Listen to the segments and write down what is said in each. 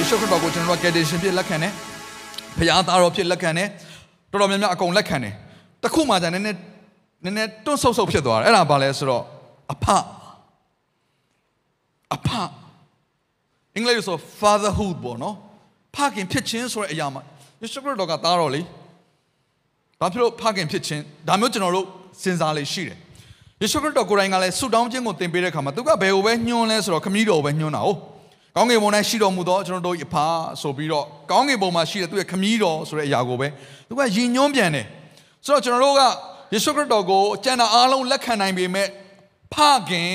ယေရှုခရစ်တော်ကိုကျွန်တော်တို့ကယ်တင်ရှင်ဖြစ်လက်ခံတယ်။ဘုရားသားတော်ဖြစ်လက်ခံတယ်။တော်တော်များများအကုန်လက်ခံတယ်။တခုမှじゃနည်းနည်းနည်းနည်းတွန့်ဆုတ်ဆုတ်ဖြစ်သွားတယ်။အဲ့ဒါဘာလဲဆိုတော့အဖအဖအင်္ဂလိပ်လိုဆို fatherhood ပေါ့နော်။ဖခင်ဖြစ်ခြင်းဆိုတဲ့အရာမှာယေရှုခရစ်တော်ကသားတော်လေ။ဘာဖြစ်လို့ဖခင်ဖြစ်ခြင်းဒါမျိုးကျွန်တော်တို့စဉ်းစားလေးရှိတယ်။ယေရှုခရစ်တော်ကိုယ်တိုင်ကလည်းဆုတောင်းခြင်းကိုသင်ပေးတဲ့အခါမှာသူကဘယ်ကိုပဲညွှန်းလဲဆိုတော့ခမည်းတော်ကိုပဲညွှန်းတာဟုတ်။ ကောင်းကင်ဘုံ၌ရှိတော်မူသောကျွန်တော်တို့အဖဆိုပြီးတော့ကောင်းကင်ဘုံမှာရှိတဲ့သူရဲ့ခမည်းတော်ဆိုတဲ့အရာကိုပဲသူကယဉ်ညွှန်းပြန်တယ်။ဆိုတော့ကျွန်တော်တို့ကယေရှုခရစ်တော်ကိုကျန်တာအားလုံးလက်ခံနိုင်ပေမဲ့ဖခင်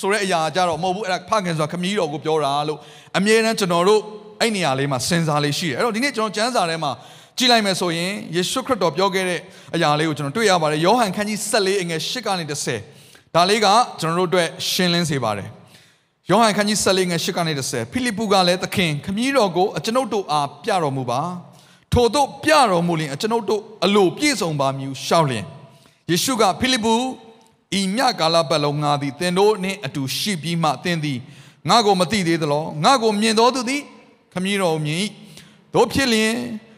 ဆိုတဲ့အရာကြတော့မဟုတ်ဘူးအဲ့ဒါဖခင်ဆိုတာခမည်းတော်ကိုပြောတာလို့အမြဲတမ်းကျွန်တော်တို့အဲ့နေရာလေးမှာစဉ်းစားလေးရှိတယ်။အဲ့တော့ဒီနေ့ကျွန်တော်ကျမ်းစာထဲမှာကြည့်လိုက်မယ်ဆိုရင်ယေရှုခရစ်တော်ပြောခဲ့တဲ့အရာလေးကိုကျွန်တော်တွေ့ရပါတယ်။ယောဟန်ခန်းကြီး14အငယ်8ကနေ10ဒါလေးကကျွန်တော်တို့အတွက်ရှင်းလင်းစေပါတယ်။ ယောဟန်ခန်းကြီး14ငယ်8ကနေ10ဖိလိပ္ပုကလည်းသခင်ခမည်းတော်ကိုအကျွန်ုပ်တို့အားပြတော်မူပါ။ထို့သို့ပြတော်မူလျင်အကျွန်ုပ်တို့အလိုပြည့်စုံပါမည်ရှောက်လျင်ယေရှုကဖိလိပ္ပုဤမြကာလပတ်လုံးငါသည်သင်တို့နှင့်အတူရှိပြီးမှသင်သည်ငါကိုမသိသေးသလောငါကိုမြင်တော်သူသည်ခမည်းတော်မြင်၏တို့ဖြစ်လျင်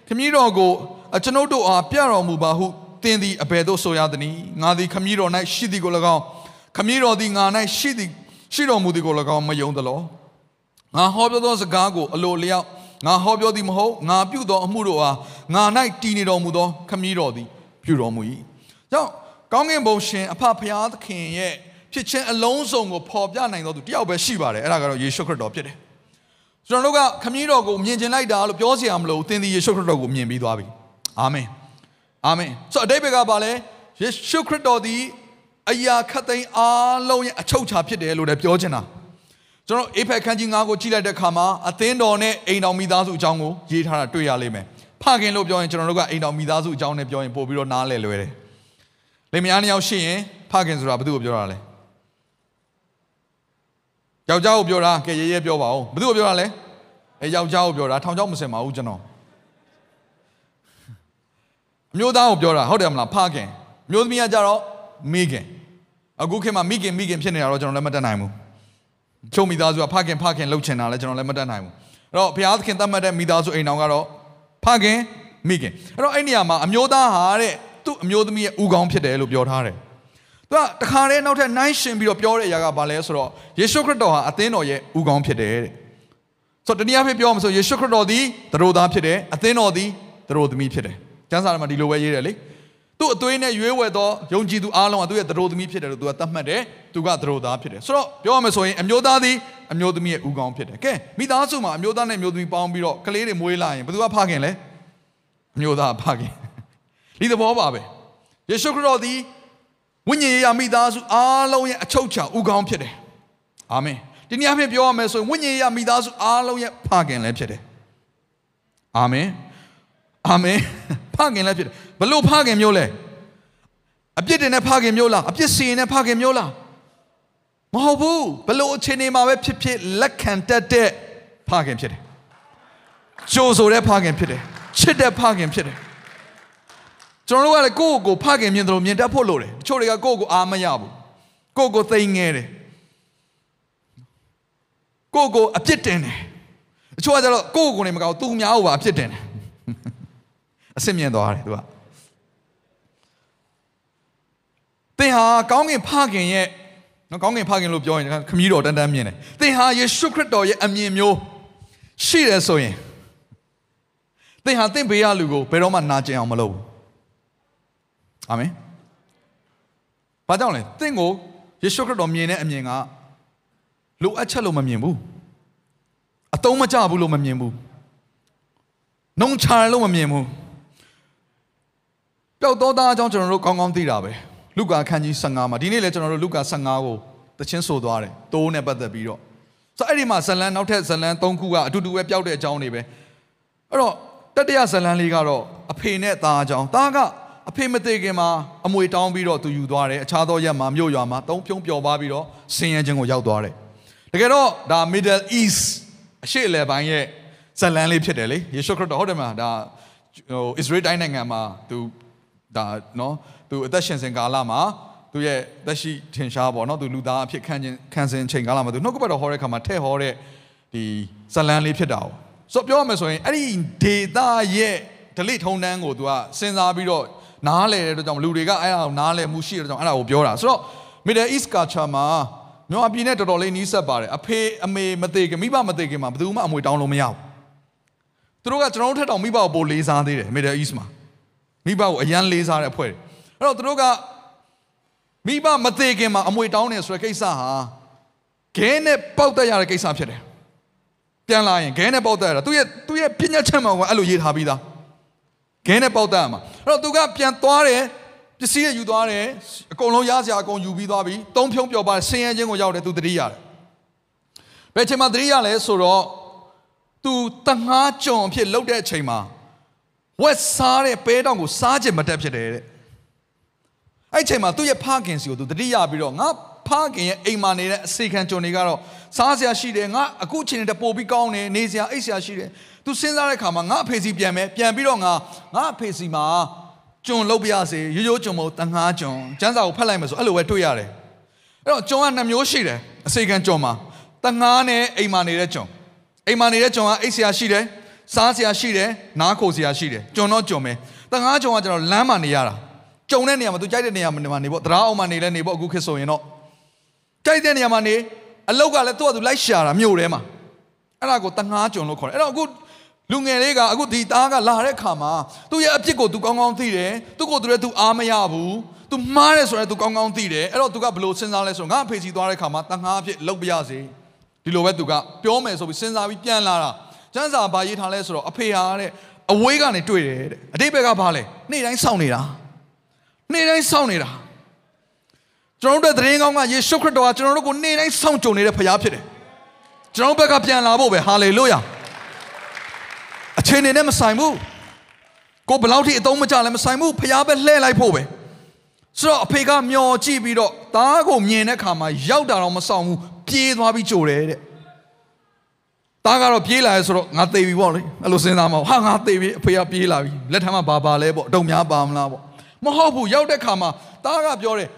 ခမည်းတော်ကိုအကျွန်ုပ်တို့အားပြတော်မူပါဟုသင်သည်အဘယ်သို့ဆိုရသနည်းငါသည်ခမည်းတော်၌ရှိသည်ကို၎င်းခမည်းတော်သည်ငါ၌ရှိသည် ရှိတော်မူသည်ကို၎င်းမယုံသလောငါဟောပြောသောစကားကိုအလိုလျောက်ငါဟောပြောသည်မဟုတ်ငါပြုသောအမှုတို့အားငါ၌တည်နေတော်မူသောခမည်းတော်သည်ပြုတော်မူ၏ကြောင့်ကောင်းကင်ဘုံရှင်အဖဖရာသခင်ရဲ့ဖြစ်ခြင်းအလုံးစုံကိုပေါ်ပြနိုင်တော်သူတယောက်ပဲရှိပါတယ်အဲ့ဒါကတော့ယေရှုခရစ်တော်ဖြစ်တယ်ကျွန်တော်တို့ကခမည်းတော်ကိုမြင်ကျင်လိုက်တာလို့ပြောစရာမလိုဘူးသင်သည်ယေရှုခရစ်တော်ကိုမြင်ပြီးသွားပြီအာမင်အာမင်ဆိုတော့အတိတ်ဘက်ကပါလဲယေရှုခရစ်တော်သည် အရာခတ်သိမ်းအားလုံးရဲ့အချုပ်ချာဖြစ်တယ်လို့လည်းပြောချင်တာကျွန်တော်အေဖက်ခန်းကြီး9ကိုကြည့်လိုက်တဲ့အခါမှာအသင်းတော်နဲ့အိမ်တော်မိသားစုအကြောင်းကိုရေးထားတာတွေ့ရလိမ့်မယ်ဖခင်လို့ပြောရင်ကျွန်တော်တို့ကအိမ်တော်မိသားစုအကြောင်းနဲ့ပြောရင်ပို့ပြီးတော့နားလည်လွယ်တယ်လင်မယားနှစ်ယောက်ရှိရင်ဖခင်ဆိုတာဘယ်သူကိုပြောတာလဲယောက်ျားကိုပြောတာကဲရဲရဲပြောပါဦးဘယ်သူကိုပြောတာလဲအဲယောက်ျားကိုပြောတာထောင်ချောက်မစင်ပါဘူးကျွန်တော်အမျိုးသားကိုပြောတာဟုတ်တယ်မလားဖခင်အမျိုးသမီးကကြတော့မိခင် အခုခေတ်မှာမိခင်မိခင်ဖြစ်နေတာတော့ကျွန်တော်လည်းမတတ်နိုင်ဘူးချုပ်မိသားစုကဖခင်ဖခင်လှုပ်ချင်တာလည်းကျွန်တော်လည်းမတတ်နိုင်ဘူးအဲ့တော့ဘုရားသခင်သတ်မှတ်တဲ့မိသားစုအိမ်တော်ကတော့ဖခင်မိခင်အဲ့တော့အဲ့နေရာမှာအမျိုးသားဟာတဲ့သူ့အမျိုးသမီးရဲ့ဥကောင်းဖြစ်တယ်လို့ပြောထားတယ်သူကတခါတည်းနောက်ထပ်နိုင်ရှင်ပြီးတော့ပြောတဲ့အရာကဘာလဲဆိုတော့ယေရှုခရစ်တော်ဟာအသင်းတော်ရဲ့ဥကောင်းဖြစ်တယ်တဲ့ဆိုတော့တနည်းအားဖြင့်ပြောမှဆိုယေရှုခရစ်တော်သည်သရိုသားဖြစ်တယ်အသင်းတော်သည်သရိုသမီးဖြစ်တယ်ကျမ်းစာထဲမှာဒီလိုပဲရေးတယ်လေ သူ့အသွေးနဲ့ရွေးဝယ်သောယုံကြည်သူအားလုံးကသူ့ရဲ့သရိုသမီးဖြစ်တယ်လို့သူကသတ်မှတ်တယ်သူကသရိုသားဖြစ်တယ်ဆိုတော့ပြောရမယ်ဆိုရင်အမျိုးသားသည်အမျိုးသမီးရဲ့ဥကောင်းဖြစ်တယ်ကဲမိသားစုမှာအမျိုးသားနဲ့အမျိုးသမီးပေါင်းပြီးတော့ကလေးတွေမွေးလာရင်ဘယ်သူကဖခင်လဲအမျိုးသားဖခင်ဒီသဘောပါပဲယေရှုခရစ်တော်သည်ဝိညာဉ်ရေးရမိသားစုအားလုံးရဲ့အချုပ်ချာဥကောင်းဖြစ်တယ်အာမင်ဒီနေ့အဖြစ်ပြောရမယ်ဆိုရင်ဝိညာဉ်ရေးရမိသားစုအားလုံးရဲ့ဖခင်လည်းဖြစ်တယ်အာမင်အာမင်ဖခင်လည်းဖြစ်တယ် ဘလို့ဖခင်မျိုးလဲအပြစ်တင်တဲ့ဖခင်မျိုးလားအပြစ်စီရင်တဲ့ဖခင်မျိုးလားမဟုတ်ဘူးဘလို့အချိန်နေမှာပဲဖြစ်ဖြစ်လက်ခံတတ်တဲ့ဖခင်ဖြစ်တယ်ကြိုးဆိုတဲ့ဖခင်ဖြစ်တယ်ချစ်တဲ့ဖခင်ဖြစ်တယ်ကျွန်တော်တို့ကလည်းကိုယ့်ကိုယ်ဖခင်မြင်တယ်လို့မြင်တတ်ဖို့လိုတယ်တချို့တွေကကိုယ့်ကိုယ်အားမရဘူးကိုယ့်ကိုယ်သိငဲတယ်ကိုယ့်ကိုယ်အပြစ်တင်တယ်တချို့ကကျတော့ကိုယ့်ကိုယ်နေမကောက်သူများကိုပါအပြစ်တင်တယ်အစ်စ်မြင်သွားတယ်သူကသင် ဟာကောင်းကင်ဖခင်ရဲ့နော်ကောင်းကင်ဖခင်လို့ပြောရင်ခမည်းတော်တန်းတန်းမြင်တယ်သင်ဟာယေရှုခရစ်တော်ရဲ့အမြင်မျိုးရှိတယ်ဆိုရင်သင်ဟာသင်ဘေးရလူကိုဘယ်တော့မှနာကျင်အောင်မလုပ်ဘူးအာမင်ဘာကြောင့်လဲသင်ကိုယေရှုခရစ်တော်မြင်တဲ့အမြင်ကလိုအပ်ချက်လို့မမြင်ဘူးအတုံးမကျဘူးလို့မမြင်ဘူးနှုံချလို့မမြင်ဘူးပျောက်သောသားအကြောင်းကျွန်တော်တို့ကောင်းကောင်းသိတာပဲ လုကာခန်းကြီး15မှာဒီနေ့လည်းကျွန်တော်တို့လုကာ15ကိုတခြင်းဆိုသွားတယ်တိုးနဲ့ပတ်သက်ပြီးတော့ဆိုအဲ့ဒီမှာဇလန်နောက်ထပ်ဇလန်၃ခုကအတူတူပဲပျောက်တဲ့အကြောင်းတွေပဲအဲ့တော့တတိယဇလန်လေးကတော့အဖေနဲ့သားအကြောင်းသားကအဖေမသေးခင်မှာအမွေတောင်းပြီးတော့သူယူသွားတယ်အခြားသောရက်မှာမြို့ရွာမှာသုံးဖြုံးပျော်ပါပြီးတော့ဆင်းရဲခြင်းကိုရောက်သွားတယ်တကယ်တော့ဒါ Middle East အရှေ့အလယ်ပိုင်းရဲ့ဇလန်လေးဖြစ်တယ်လေယေရှုခရစ်တော်ဟုတ်တယ်မလားဒါဟို Israel တိုင်းနိုင်ငံမှာသူ ဒါနော်သူအသက်ရှင်စဉ်ကာလမှာသူရဲ့သက်ရှိထင်ရှားပေါ့နော်သူလူသားအဖြစ်ခံခြင်းခံစဉ်ချိန်ကာလမှာသူနှုတ်ကပတ်တော်ဟောတဲ့ခါမှာထဲ့ဟောတဲ့ဒီဇလန်လေးဖြစ်တာ哦ဆိုတော့ပြောရမယ်ဆိုရင်အဲ့ဒီဒေတာရဲ့ဒလိထုံတန်းကိုသူကစဉ်းစားပြီးတော့နားလဲတဲ့အတွက်ကြောင့်လူတွေကအဲ့ဒါကိုနားလဲမှုရှိတဲ့အတွက်ကြောင့်အဲ့ဒါကိုပြောတာဆိုတော့ Middle East culture မှာမြန်မာပြည်နဲ့တော်တော်လေးနီးစပ်ပါတယ်အဖေအမေမသေးခင်မိဘမသေးခင်မှာဘယ်သူမှအမွေတောင်းလို့မရဘူးသူတို့ကကျွန်တော်တို့ထက်တောင်မိဘကိုပိုလေးစားသေးတယ် Middle East မှာ မိဘကိုအရန်လေးစားတဲ့အဖွဲ့တွေအဲ့တော့သူတို့ကမိဘမသေးခင်မှာအမွေတောင်းနေဆိုတဲ့ကိစ္စဟာခဲနဲ့ပေါက်တက်ရတဲ့ကိစ္စဖြစ်တယ်ပြန်လာရင်ခဲနဲ့ပေါက်တက်ရတာသူရဲ့သူရဲ့ပညာချက်မှာကအဲ့လိုရေးထားပြီးသားခဲနဲ့ပေါက်တက်ရမှာအဲ့တော့သူကပြန်သွားတယ်ပစ္စည်းရယူသွားတယ်အကုန်လုံးရစရာအကုန်ယူပြီးသွားပြီသုံးဖြုံးပျော်ပါဆင်းရဲခြင်းကိုရောက်တယ်သူတတိရတယ်ဘယ်ချိန်မှာတတိရလဲဆိုတော့သူတငှားကြုံဖြစ်လှုပ်တဲ့အချိန်မှာ ဝက်စားတဲ့ပဲတောင်ကိုစားခြင်းမတက်ဖြစ်တယ်တဲ့အဲ့ချိန်မှာသူ့ရဲ့ဖခင်စီကိုသူတတိယပြီးတော့ငါဖခင်ရဲ့အိမ်မှာနေတဲ့အစေခံကြုံတွေကတော့စားစရာရှိတယ်ငါအခုချိန်နဲ့ပို့ပြီးကောင်းတယ်နေစရာအိတ်စရာရှိတယ်သူစဉ်းစားတဲ့ခါမှာငါအဖေစီပြန်မယ်ပြန်ပြီးတော့ငါငါအဖေစီမှာကျွန်လုတ်ပြရစေရိုးရိုးကျွန်မတန်ငါးကျွန်ကျန်းစာကိုဖတ်လိုက်မယ်ဆိုအဲ့လိုပဲတွေ့ရတယ်အဲ့တော့ကျွန်ကနှစ်မျိုးရှိတယ်အစေခံကျွန်မှာတန်ငါးနဲ့အိမ်မှာနေတဲ့ကျွန်အိမ်မှာနေတဲ့ကျွန်ကအိတ်စရာရှိတယ် စားစရာရှိတယ်နားခိုစရာရှိတယ်ကျွန်တော့ကျွန်ပဲတန်ငါးကျွန်ကကျွန်တော်လမ်းမှာနေရတာကြုံတဲ့နေရာမှာသူကြိုက်တဲ့နေရာမှာနေပေါ့တရားအောင်မှာနေလဲနေပေါ့အခုခေတ်ဆိုရင်တော့ကြိုက်တဲ့နေရာမှာနေအလောက်ကလည်းသူ့ကသူလိုက်ရှာတာမြို့ထဲမှာအဲ့ဒါကိုတငှားကြုံလို့ခေါ်တယ်အဲ့တော့အခုလူငယ်လေးကအခုဒီသားကလာတဲ့ခါမှာသူ့ရဲ့အပြစ်ကိုသူကောင်းကောင်းသိတယ်သူ့ကိုသူလည်းသူအားမရဘူးသူမှားတယ်ဆိုရင်သူကောင်းကောင်းသိတယ်အဲ့တော့သူကဘယ်လိုစဉ်းစားလဲဆိုတော့ငါအဖေစီသွားတဲ့ခါမှာတငှားအဖြစ်လုပ်ပြရစေဒီလိုပဲသူကပြောမယ်ဆိုပြီးစဉ်းစားပြီးပြန်လာတာ ကျန်းစာဘာရေးထားလဲဆိုတော့အဖေဟာတဲ့အဝေးကနေတွေ့တယ်တဲ့အတိတ်ဘက်ကဘာလဲနေ့တိုင်းစောင့်နေတာနေ့တိုင်းစောင့်နေတာကျွန်တော်တို့သတင်းကောင်းကယေရှုခရစ်တော်ကကျွန်တော်တို့ကိုနေ့တိုင်းစောင့်ကြုံနေတဲ့ဖခင်ဖြစ်တယ်ကျွန်တော်ဘက်ကပြန်လာဖို့ပဲဟာလေလုယာအချိန်နေနဲ့မဆိုင်ဘူးကိုဘယ်လောက်ထိအသုံးမကျလဲမဆိုင်ဘူးဖခင်ပဲလှည့်လိုက်ဖို့ပဲဆိုတော့အဖေကမျောကြည့်ပြီးတော့သားကိုမြင်တဲ့ခါမှာရောက်တာတော့မဆောင်ဘူးပြေးသွားပြီးကြိုတယ်တဲ့ သားကတော့ပြေးလာရဲဆိုတော့ငါသေပြီပေါ့လေအဲ့လိုစဉ်းစားမှာဟာငါသေပြီအဖေကပြေးလာပြီလက်ထမ်းမှာဘာပါလဲပေါ့အတုံများပါမလားပေါ့မဟုတ်ဘူးရောက်တဲ့ခါမှာသားကပြောတယ်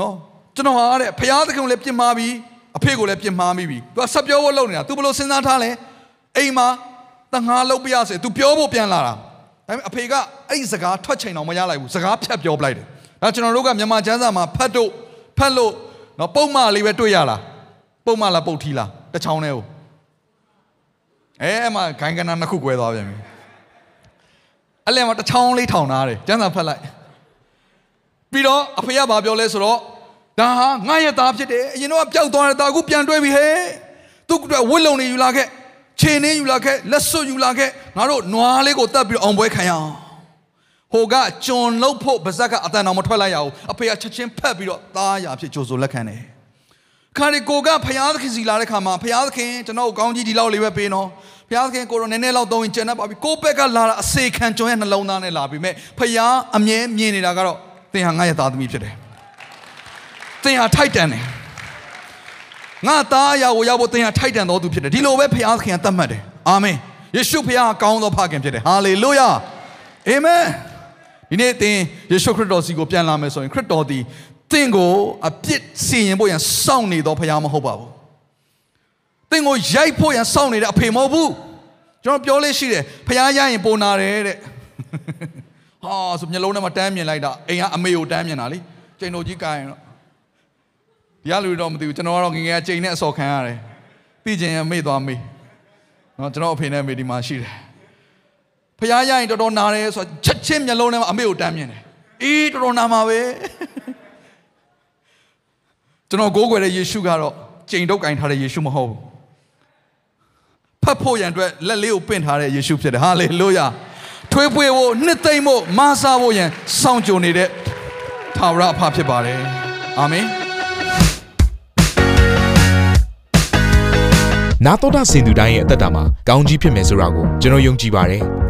နော်ကျွန်တော်ဟာတဲ့ဖျားသခင်ကိုလည်းပြင်မာပြီးအဖေကိုလည်းပြင်မာမိပြီသူကဆက်ပြောဖို့လုပ်နေတာ तू ဘယ်လိုစဉ်းစားထားလဲအိမ်မှာတငါလုပ်ပြရစေ तू ပြောဖို့ပြန်လာတာဒါပေမဲ့အဖေကအဲ့ဒီစကားထွက်ချိန်တော့မရလိုက်ဘူးစကားဖြတ်ပြောပလိုက်တယ်ဒါကျွန်တော်တို့ကမြန်မာကျမ်းစာမှာဖတ်တို့ဖတ်လို့နော်ပုံမှန်လေးပဲတွေ့ရလားပုံမှန်လားပုတ်ထီလားတစ်ချောင်းတည်းကို အဲအမှဂိုင်းကနာနှစ်ခု꿰သွားပြန်ပြီအဲ့လည်းမတစ်ချောင်းလေးထောင်ထားတယ်ကျမ်းစာဖတ်လိုက်ပြီးတော့အဖေကဘာပြောလဲဆိုတော့ဒါဟာငါရဲ့သားဖြစ်တယ်အရင်တော့ပျောက်သွားတဲ့သားအခုပြန်တွေ့ပြီဟဲ့သူ့အတွက်ဝတ်လုံနေယူလာခဲ့ခြေနှင်းယူလာခဲ့လက်စွပ်ယူလာခဲ့ငါတို့နွားလေးကိုတတ်ပြီးအောင်ပွဲခံရအောင်ဟိုကကျွန်လုတ်ဖို့ပါဇက်ကအတန်တော်မထွက်လိုက်ရဘူးအဖေကချက်ချင်းဖက်ပြီးတော့သားရဖြစ်ကြိုးဆိုလက်ခံတယ် ခါရီကိုကဖျားသခင်စီလာတဲ့ခါမှာဖျားသခင်ကျွန်တော်ကောင်းကြီးဒီလောက်လေးပဲပေးနော်ဖျားသခင်ကိုတော့နည်းနည်းလောက်သုံးရင်ကျန်တတ်ပါပြီကိုဘက်ကလာတာအစေခံကျွန်ရဲ့နှလုံးသားနဲ့လာပြီမဲ့ဖျားအမြဲမြင်နေတာကတော့သင်ဟာငါရဲ့သားသမီးဖြစ်တယ်သင်ဟာထိုက်တန်တယ်ငါသားအရာကိုရောက်ဖို့သင်ဟာထိုက်တန်တော်သူဖြစ်တယ်ဒီလိုပဲဖခင်သခင်ကသတ်မှတ်တယ်အာမင်ယေရှုဖခင်ကကောင်းသောဖခင်ဖြစ်တယ်ဟာလေလုယာအာမင်ဒီနေ့သင်ယေရှုခရစ်တော်စီကိုပြန်လာမယ်ဆိုရင်ခရစ်တော်သည် သင်ကိုအပြစ်စီရင်ဖို့ရန်စောင့်နေသောဖခင်မဟုတ်ပါဘူးသင်ကိုရိုက်ဖို့ရန်စောင့်နေတဲ့အဖေမဟုတ်ဘူးကျွန်တော်ပြောလေးရှိတယ်ဖခင်ရရင်ပုံနာတယ်တဲ့ဟာဆိုမျက်လုံးထဲမှာတန်းမြင်လိုက်တာအိမ်ကအမေကိုတန်းမြင်တာလေချိန်တော်ကြီးကိုင်းတော့ဒီကလူတော့မသိဘူးကျွန်တော်ကတော့ငငယ်ချိန်နဲ့အစော်ခံရတယ်ပြီးချင်းရမေ့သွားမေ့နော်ကျွန်တော်အဖေနဲ့အမေဒီမှာရှိတယ်ဖះရရင်တော်တော်နာတယ်ဆိုတော့ချက်ချင်းမျက်လုံးထဲမှာအမေကိုတန်းမြင်တယ်အေးတော်တော်နာမှာပဲ ကျွန်တော်ကိုးကွယ်တဲ့ယေရှုကတော့ချိန်တုတ်ကင်ထားတဲ့ယေရှုမဟုတ်ဘူးဖတ်ဖို့ရန်အတွက်လက်လေးကိုပင့်ထားတဲ့ယေရှုဖြစ်တယ်ဟာလေလုယာထွေးပွေဖို့နှစ်သိမ့်ဖို့မဆာဖို့ရန်စောင့်ကြိုနေတဲ့ထာဝရအဖဖြစ်ပါတယ်အာမင်နာတော်တာစင်သူတိုင်းရဲ့အသက်တာမှာကောင်းကြီးဖြစ်မယ်ဆိုတာကိုကျွန်တော်ယုံကြည်ပါတယ်။သ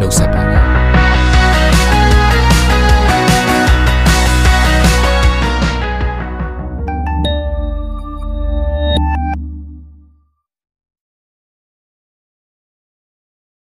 နှုတ်ဆက်ပါတယ်